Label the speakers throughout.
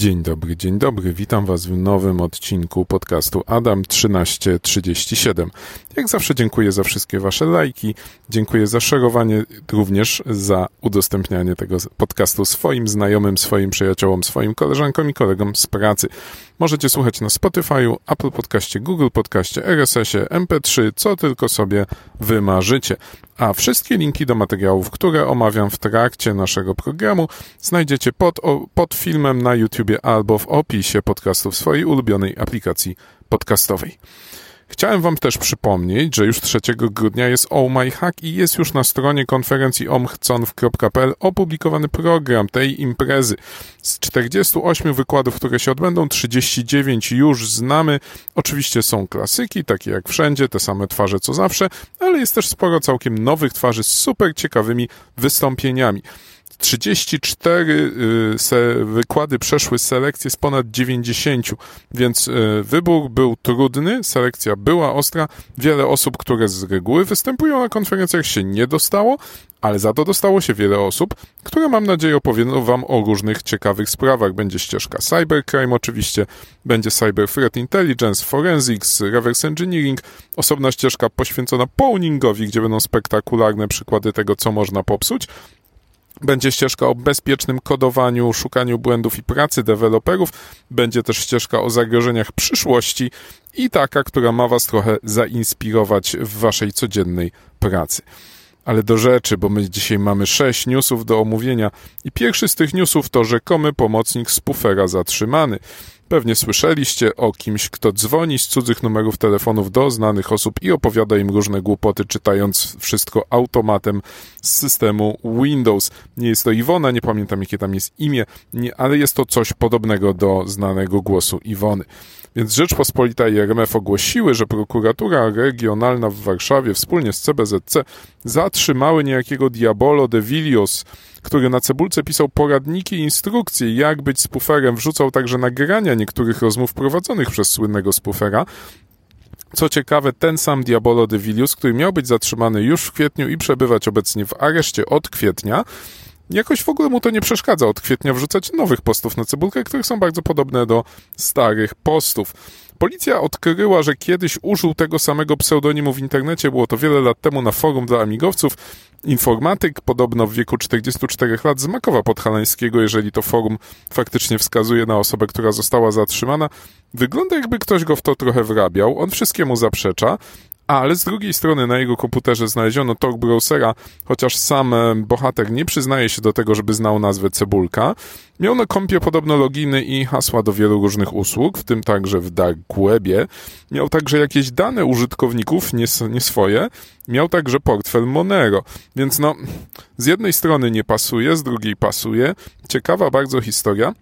Speaker 1: Dzień dobry, dzień dobry. Witam Was w nowym odcinku podcastu Adam 1337. Jak zawsze dziękuję za wszystkie Wasze lajki. Dziękuję za szerowanie, również za udostępnianie tego podcastu swoim znajomym, swoim przyjaciołom, swoim koleżankom i kolegom z pracy. Możecie słuchać na Spotify'u, Apple Podcaście, Google Podcaście, RSS-ie, MP3, co tylko sobie wymarzycie. A wszystkie linki do materiałów, które omawiam w trakcie naszego programu, znajdziecie pod, pod filmem na YouTubie albo w opisie podcastu w swojej ulubionej aplikacji podcastowej. Chciałem Wam też przypomnieć, że już 3 grudnia jest Oh My Hack i jest już na stronie konferencji omchconf.pl opublikowany program tej imprezy. Z 48 wykładów, które się odbędą, 39 już znamy. Oczywiście są klasyki, takie jak wszędzie, te same twarze co zawsze, ale jest też sporo całkiem nowych twarzy z super ciekawymi wystąpieniami. 34 y, wykłady przeszły selekcję z ponad 90, więc y, wybór był trudny, selekcja była ostra. Wiele osób, które z reguły występują na konferencjach się nie dostało, ale za to dostało się wiele osób, które mam nadzieję opowiedzą Wam o różnych ciekawych sprawach. Będzie ścieżka cybercrime oczywiście, będzie cyber threat intelligence, forensics, reverse engineering, osobna ścieżka poświęcona pawningowi, gdzie będą spektakularne przykłady tego, co można popsuć, będzie ścieżka o bezpiecznym kodowaniu, szukaniu błędów i pracy deweloperów. Będzie też ścieżka o zagrożeniach przyszłości i taka, która ma Was trochę zainspirować w Waszej codziennej pracy. Ale do rzeczy, bo my dzisiaj mamy sześć newsów do omówienia i pierwszy z tych newsów to rzekomy pomocnik spoofera zatrzymany. Pewnie słyszeliście o kimś, kto dzwoni z cudzych numerów telefonów do znanych osób i opowiada im różne głupoty, czytając wszystko automatem z systemu Windows. Nie jest to Iwona, nie pamiętam jakie tam jest imię, nie, ale jest to coś podobnego do znanego głosu Iwony. Więc Rzeczpospolita i RMF ogłosiły, że prokuratura regionalna w Warszawie wspólnie z CBZC zatrzymały niejakiego Diabolo de Vilios, który na cebulce pisał poradniki i instrukcje, jak być spuferem, wrzucał także nagrania niektórych rozmów prowadzonych przez słynnego spufera. Co ciekawe, ten sam Diabolo de Vilius, który miał być zatrzymany już w kwietniu i przebywać obecnie w areszcie od kwietnia, jakoś w ogóle mu to nie przeszkadza od kwietnia wrzucać nowych postów na cebulkę, które są bardzo podobne do starych postów. Policja odkryła, że kiedyś użył tego samego pseudonimu w internecie, było to wiele lat temu na forum dla amigowców. Informatyk, podobno w wieku 44 lat, z Makowa Podhalańskiego, jeżeli to forum faktycznie wskazuje na osobę, która została zatrzymana. Wygląda jakby ktoś go w to trochę wrabiał. On wszystkiemu zaprzecza ale z drugiej strony na jego komputerze znaleziono tor browsera, chociaż sam e, bohater nie przyznaje się do tego, żeby znał nazwę Cebulka. Miał na kompie podobno loginy i hasła do wielu różnych usług, w tym także w dark webie. Miał także jakieś dane użytkowników, nie, nie swoje. Miał także portfel Monero. Więc no, z jednej strony nie pasuje, z drugiej pasuje. Ciekawa bardzo historia.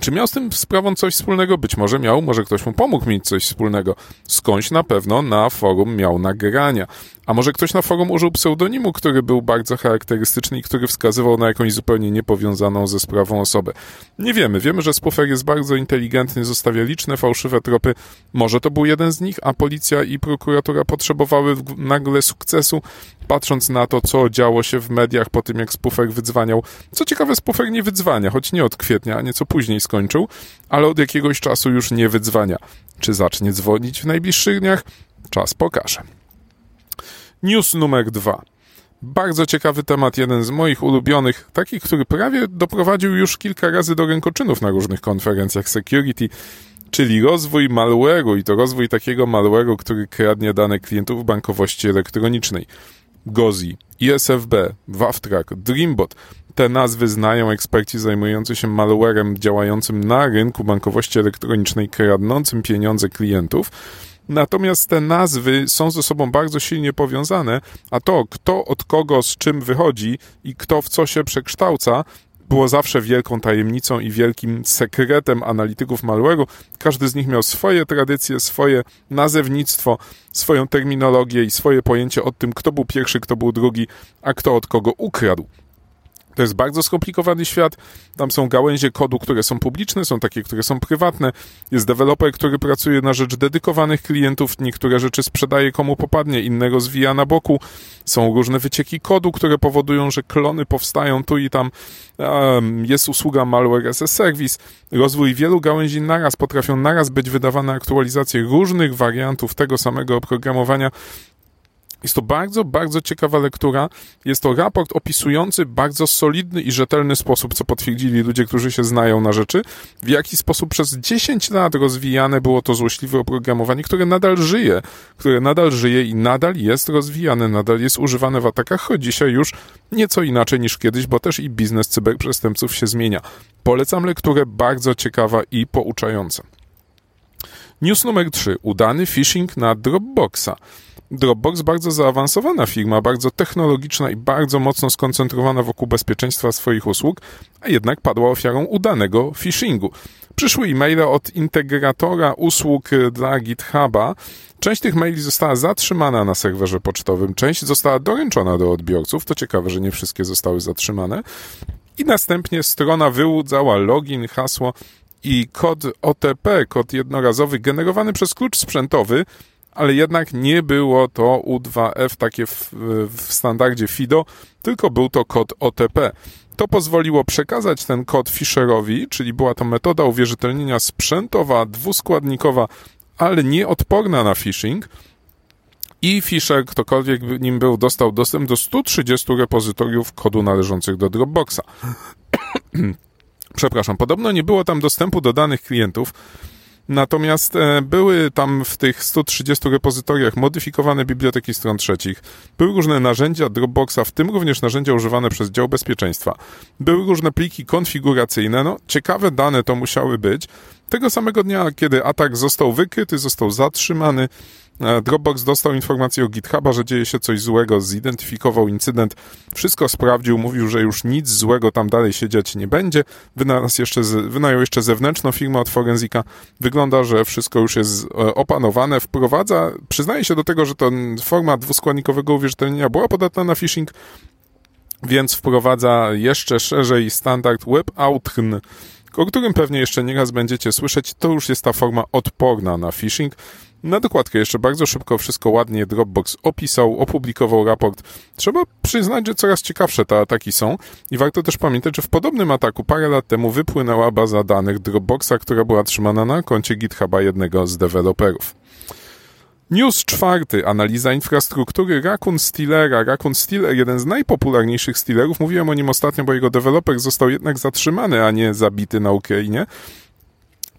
Speaker 1: Czy miał z tym sprawą coś wspólnego? Być może miał, może ktoś mu pomógł mieć coś wspólnego. Skądś na pewno na forum miał nagrania. A może ktoś na forum użył pseudonimu, który był bardzo charakterystyczny i który wskazywał na jakąś zupełnie niepowiązaną ze sprawą osobę? Nie wiemy. Wiemy, że Spuffer jest bardzo inteligentny, zostawia liczne fałszywe tropy. Może to był jeden z nich, a policja i prokuratura potrzebowały nagle sukcesu, patrząc na to, co działo się w mediach po tym, jak Spuffer wydzwaniał. Co ciekawe, Spuffer nie wydzwania, choć nie od kwietnia, a nieco później skończył, ale od jakiegoś czasu już nie wydzwania. Czy zacznie dzwonić w najbliższych dniach? Czas pokaże. News numer dwa. Bardzo ciekawy temat, jeden z moich ulubionych, taki, który prawie doprowadził już kilka razy do rękoczynów na różnych konferencjach security, czyli rozwój malware'u i to rozwój takiego malware'u, który kradnie dane klientów bankowości elektronicznej. Gozi, ISFB, Wavtrak, Dreambot. Te nazwy znają eksperci zajmujący się malwarem działającym na rynku bankowości elektronicznej, kradnącym pieniądze klientów. Natomiast te nazwy są ze sobą bardzo silnie powiązane, a to, kto od kogo z czym wychodzi i kto w co się przekształca, było zawsze wielką tajemnicą i wielkim sekretem analityków malware'u. Każdy z nich miał swoje tradycje, swoje nazewnictwo, swoją terminologię i swoje pojęcie o tym, kto był pierwszy, kto był drugi, a kto od kogo ukradł. To jest bardzo skomplikowany świat. Tam są gałęzie kodu, które są publiczne, są takie, które są prywatne. Jest deweloper, który pracuje na rzecz dedykowanych klientów. Niektóre rzeczy sprzedaje komu popadnie, inne rozwija na boku. Są różne wycieki kodu, które powodują, że klony powstają tu i tam. Jest usługa Malware as a Service. Rozwój wielu gałęzi naraz potrafią naraz być wydawane aktualizacje różnych wariantów tego samego oprogramowania jest to bardzo, bardzo ciekawa lektura. Jest to raport opisujący bardzo solidny i rzetelny sposób, co potwierdzili ludzie, którzy się znają na rzeczy, w jaki sposób przez 10 lat rozwijane było to złośliwe oprogramowanie, które nadal żyje, które nadal żyje i nadal jest rozwijane, nadal jest używane w atakach, choć dzisiaj już nieco inaczej niż kiedyś, bo też i biznes cyberprzestępców się zmienia. Polecam lekturę, bardzo ciekawa i pouczająca. News numer 3. Udany phishing na Dropboxa. Dropbox bardzo zaawansowana firma, bardzo technologiczna i bardzo mocno skoncentrowana wokół bezpieczeństwa swoich usług, a jednak padła ofiarą udanego phishingu. Przyszły e-maile od integratora usług dla GitHuba. Część tych maili została zatrzymana na serwerze pocztowym, część została doręczona do odbiorców. To ciekawe, że nie wszystkie zostały zatrzymane. I następnie strona wyłudzała login, hasło i kod OTP, kod jednorazowy generowany przez klucz sprzętowy, ale jednak nie było to U2F takie w, w standardzie FIDO, tylko był to kod OTP. To pozwoliło przekazać ten kod Fisherowi, czyli była to metoda uwierzytelnienia sprzętowa, dwuskładnikowa, ale nieodporna na phishing. I Fisher, ktokolwiek nim był, dostał dostęp do 130 repozytoriów kodu należących do Dropboxa. Przepraszam, podobno nie było tam dostępu do danych klientów, Natomiast e, były tam w tych 130 repozytoriach modyfikowane biblioteki stron trzecich, były różne narzędzia Dropboxa, w tym również narzędzia używane przez dział bezpieczeństwa. Były różne pliki konfiguracyjne, no ciekawe dane to musiały być. Tego samego dnia, kiedy atak został wykryty, został zatrzymany, Dropbox dostał informację o GitHuba, że dzieje się coś złego, zidentyfikował incydent, wszystko sprawdził, mówił, że już nic złego tam dalej się dziać nie będzie. Wynajął jeszcze, wynajął jeszcze zewnętrzną firmę od Forenzika. Wygląda, że wszystko już jest e, opanowane. Wprowadza, przyznaje się do tego, że ten forma dwuskładnikowego uwierzytelnienia była podatna na phishing, więc wprowadza jeszcze szerzej standard WebAuthn, o którym pewnie jeszcze nieraz będziecie słyszeć. To już jest ta forma odporna na phishing. Na dokładkę jeszcze bardzo szybko wszystko ładnie Dropbox opisał, opublikował raport. Trzeba przyznać, że coraz ciekawsze te ataki są i warto też pamiętać, że w podobnym ataku parę lat temu wypłynęła baza danych Dropboxa, która była trzymana na koncie GitHuba jednego z deweloperów. News czwarty. Analiza infrastruktury Raccoon Stealera. Raccoon Stealer, jeden z najpopularniejszych Stealerów. Mówiłem o nim ostatnio, bo jego deweloper został jednak zatrzymany, a nie zabity na Ukrainie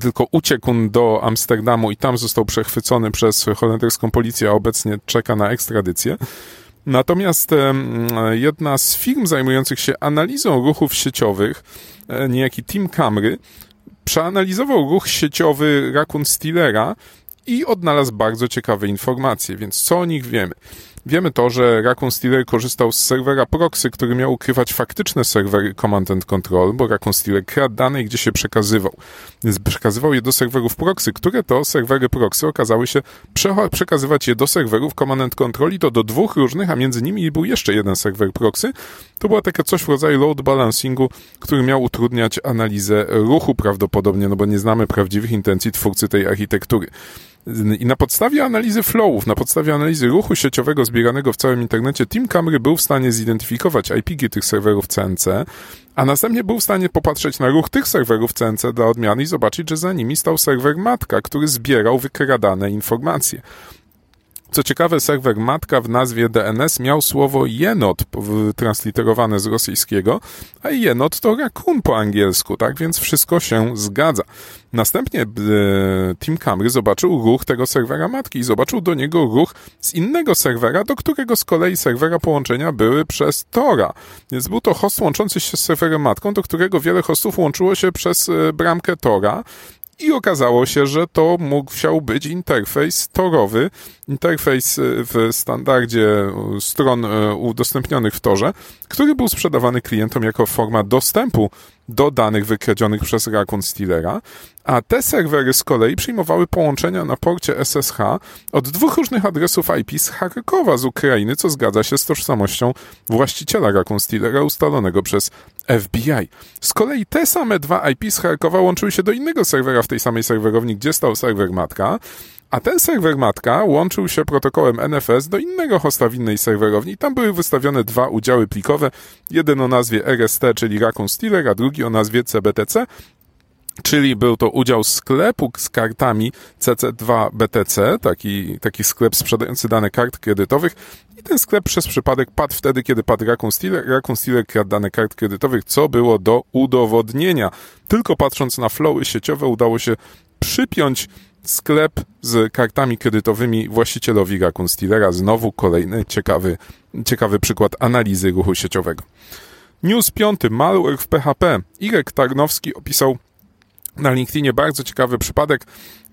Speaker 1: tylko uciekł do Amsterdamu i tam został przechwycony przez holenderską policję, a obecnie czeka na ekstradycję. Natomiast jedna z firm zajmujących się analizą ruchów sieciowych, e, niejaki Tim Camry, przeanalizował ruch sieciowy Raccoon Stealera i odnalazł bardzo ciekawe informacje, więc co o nich wiemy? Wiemy to, że Raccoon Stealer korzystał z serwera proxy, który miał ukrywać faktyczne serwery Command and Control, bo Raccoon Stealer kradł dane, gdzie się przekazywał. Przekazywał je do serwerów proxy, które to serwery proxy okazały się przekazywać je do serwerów Command and Control i to do dwóch różnych, a między nimi był jeszcze jeden serwer proxy. To była taka coś w rodzaju load balancingu, który miał utrudniać analizę ruchu prawdopodobnie, no bo nie znamy prawdziwych intencji twórcy tej architektury. I na podstawie analizy flowów, na podstawie analizy ruchu sieciowego zbieranego w całym internecie, Team Camry był w stanie zidentyfikować IP tych serwerów CNC, a następnie był w stanie popatrzeć na ruch tych serwerów CNC dla odmiany i zobaczyć, że za nimi stał serwer matka, który zbierał wykradane informacje. Co ciekawe, serwer matka w nazwie DNS miał słowo jenot transliterowane z rosyjskiego, a jenot to raccoon po angielsku, tak więc wszystko się zgadza. Następnie e, Team Camry zobaczył ruch tego serwera matki i zobaczył do niego ruch z innego serwera, do którego z kolei serwera połączenia były przez Tora. Więc był to host łączący się z serwerem matką, do którego wiele hostów łączyło się przez e, bramkę Tora i okazało się, że to musiał być interfejs torowy, interfejs w standardzie stron udostępnionych w torze, który był sprzedawany klientom jako forma dostępu do danych wykradzionych przez Raccoon Stealera, a te serwery z kolei przyjmowały połączenia na porcie SSH od dwóch różnych adresów IP z Charkowa z Ukrainy, co zgadza się z tożsamością właściciela Raccoon Stealera ustalonego przez FBI. Z kolei te same dwa IP z Charkowa łączyły się do innego serwera w tej samej serwerowni, gdzie stał serwer matka, a ten serwer matka łączył się protokołem NFS do innego hosta w innej serwerowni. Tam były wystawione dwa udziały plikowe, jeden o nazwie RST, czyli Raccoon Stealer, a drugi o nazwie CBTC, czyli był to udział sklepu z kartami CC2BTC, taki, taki sklep sprzedający dane kart kredytowych i ten sklep przez przypadek padł wtedy, kiedy padł Raccoon Stealer. Raccoon Stealer kradł dane kart kredytowych, co było do udowodnienia. Tylko patrząc na flowy sieciowe udało się przypiąć sklep z kartami kredytowymi właścicielowi Raccoon Stealera. Znowu kolejny ciekawy, ciekawy przykład analizy ruchu sieciowego. News 5. Malware w PHP. Irek Tarnowski opisał na LinkedInie bardzo ciekawy przypadek.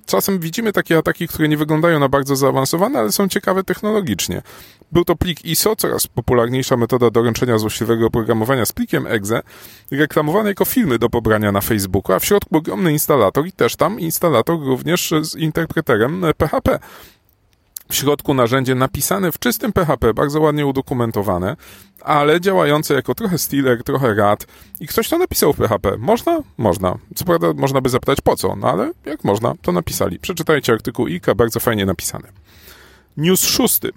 Speaker 1: Czasem widzimy takie ataki, które nie wyglądają na bardzo zaawansowane, ale są ciekawe technologicznie. Był to plik ISO, coraz popularniejsza metoda doręczenia złośliwego oprogramowania z plikiem exe, reklamowany jako filmy do pobrania na Facebooku, a w środku ogromny instalator i też tam instalator również z interpreterem PHP w środku narzędzie napisane w czystym PHP, bardzo ładnie udokumentowane, ale działające jako trochę stealer, trochę rad i ktoś to napisał w PHP. Można? Można. Co prawda można by zapytać po co, no ale jak można, to napisali. Przeczytajcie artykuł IKA, bardzo fajnie napisany. News szósty.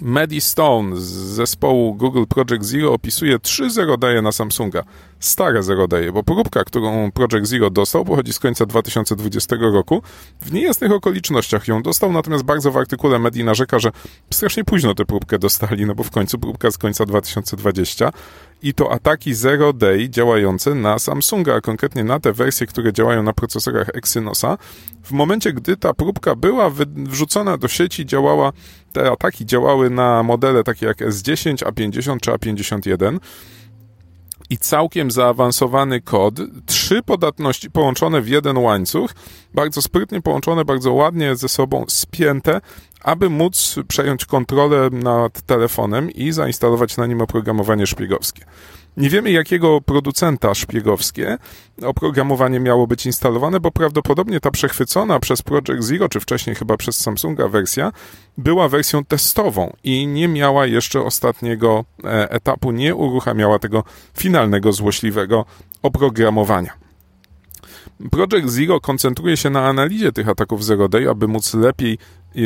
Speaker 1: Maddie Stone z zespołu Google Project Zero opisuje trzy zerodaje na Samsunga. Stare zerodaje, bo próbka, którą Project Zero dostał, pochodzi z końca 2020 roku. W niejasnych okolicznościach ją dostał, natomiast bardzo w artykule Maddie narzeka, że strasznie późno tę próbkę dostali, no bo w końcu próbka z końca 2020 i to ataki Zero Day działające na Samsunga, a konkretnie na te wersje, które działają na procesorach Exynosa. W momencie, gdy ta próbka była wrzucona do sieci, działała, te ataki działały na modele takie jak S10, A50 czy A51 i całkiem zaawansowany kod, trzy podatności połączone w jeden łańcuch, bardzo sprytnie połączone, bardzo ładnie ze sobą spięte, aby móc przejąć kontrolę nad telefonem i zainstalować na nim oprogramowanie szpiegowskie. Nie wiemy, jakiego producenta szpiegowskie oprogramowanie miało być instalowane, bo prawdopodobnie ta przechwycona przez Project Zero, czy wcześniej chyba przez Samsunga wersja, była wersją testową i nie miała jeszcze ostatniego e, etapu, nie uruchamiała tego finalnego, złośliwego oprogramowania. Project Zero koncentruje się na analizie tych ataków Zero Day, aby móc lepiej e,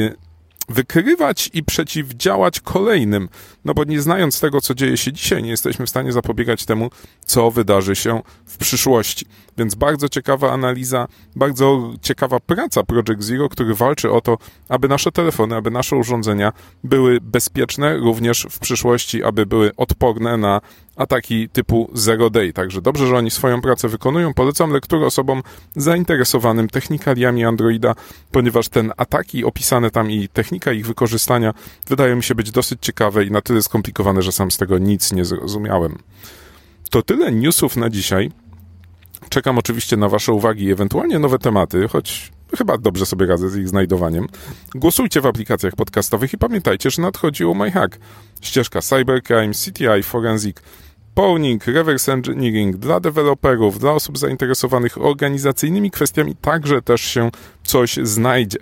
Speaker 1: wykrywać i przeciwdziałać kolejnym, no bo nie znając tego, co dzieje się dzisiaj, nie jesteśmy w stanie zapobiegać temu, co wydarzy się w przyszłości. Więc bardzo ciekawa analiza, bardzo ciekawa praca Project Zero, który walczy o to, aby nasze telefony, aby nasze urządzenia były bezpieczne również w przyszłości, aby były odporne na ataki typu Zero Day. Także dobrze, że oni swoją pracę wykonują. Polecam lekturę osobom zainteresowanym technikaliami Androida, ponieważ ten ataki opisane tam i technika ich wykorzystania wydają mi się być dosyć ciekawe i na tyle skomplikowane, że sam z tego nic nie zrozumiałem. To tyle newsów na dzisiaj. Czekam oczywiście na Wasze uwagi i ewentualnie nowe tematy, choć chyba dobrze sobie radzę z ich znajdowaniem. Głosujcie w aplikacjach podcastowych i pamiętajcie, że nadchodziło My Hack. Ścieżka Cybercrime, CTI, Forensic, Pawning, Reverse Engineering dla deweloperów, dla osób zainteresowanych organizacyjnymi kwestiami także też się coś znajdzie.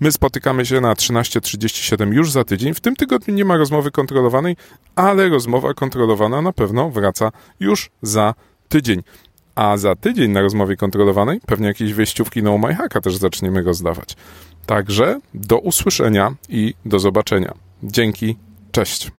Speaker 1: My spotykamy się na 13.37 już za tydzień. W tym tygodniu nie ma rozmowy kontrolowanej, ale rozmowa kontrolowana na pewno wraca już za tydzień. A za tydzień na rozmowie kontrolowanej pewnie jakieś wejściówki na My Hacka też zaczniemy rozdawać. Także do usłyszenia i do zobaczenia. Dzięki, cześć.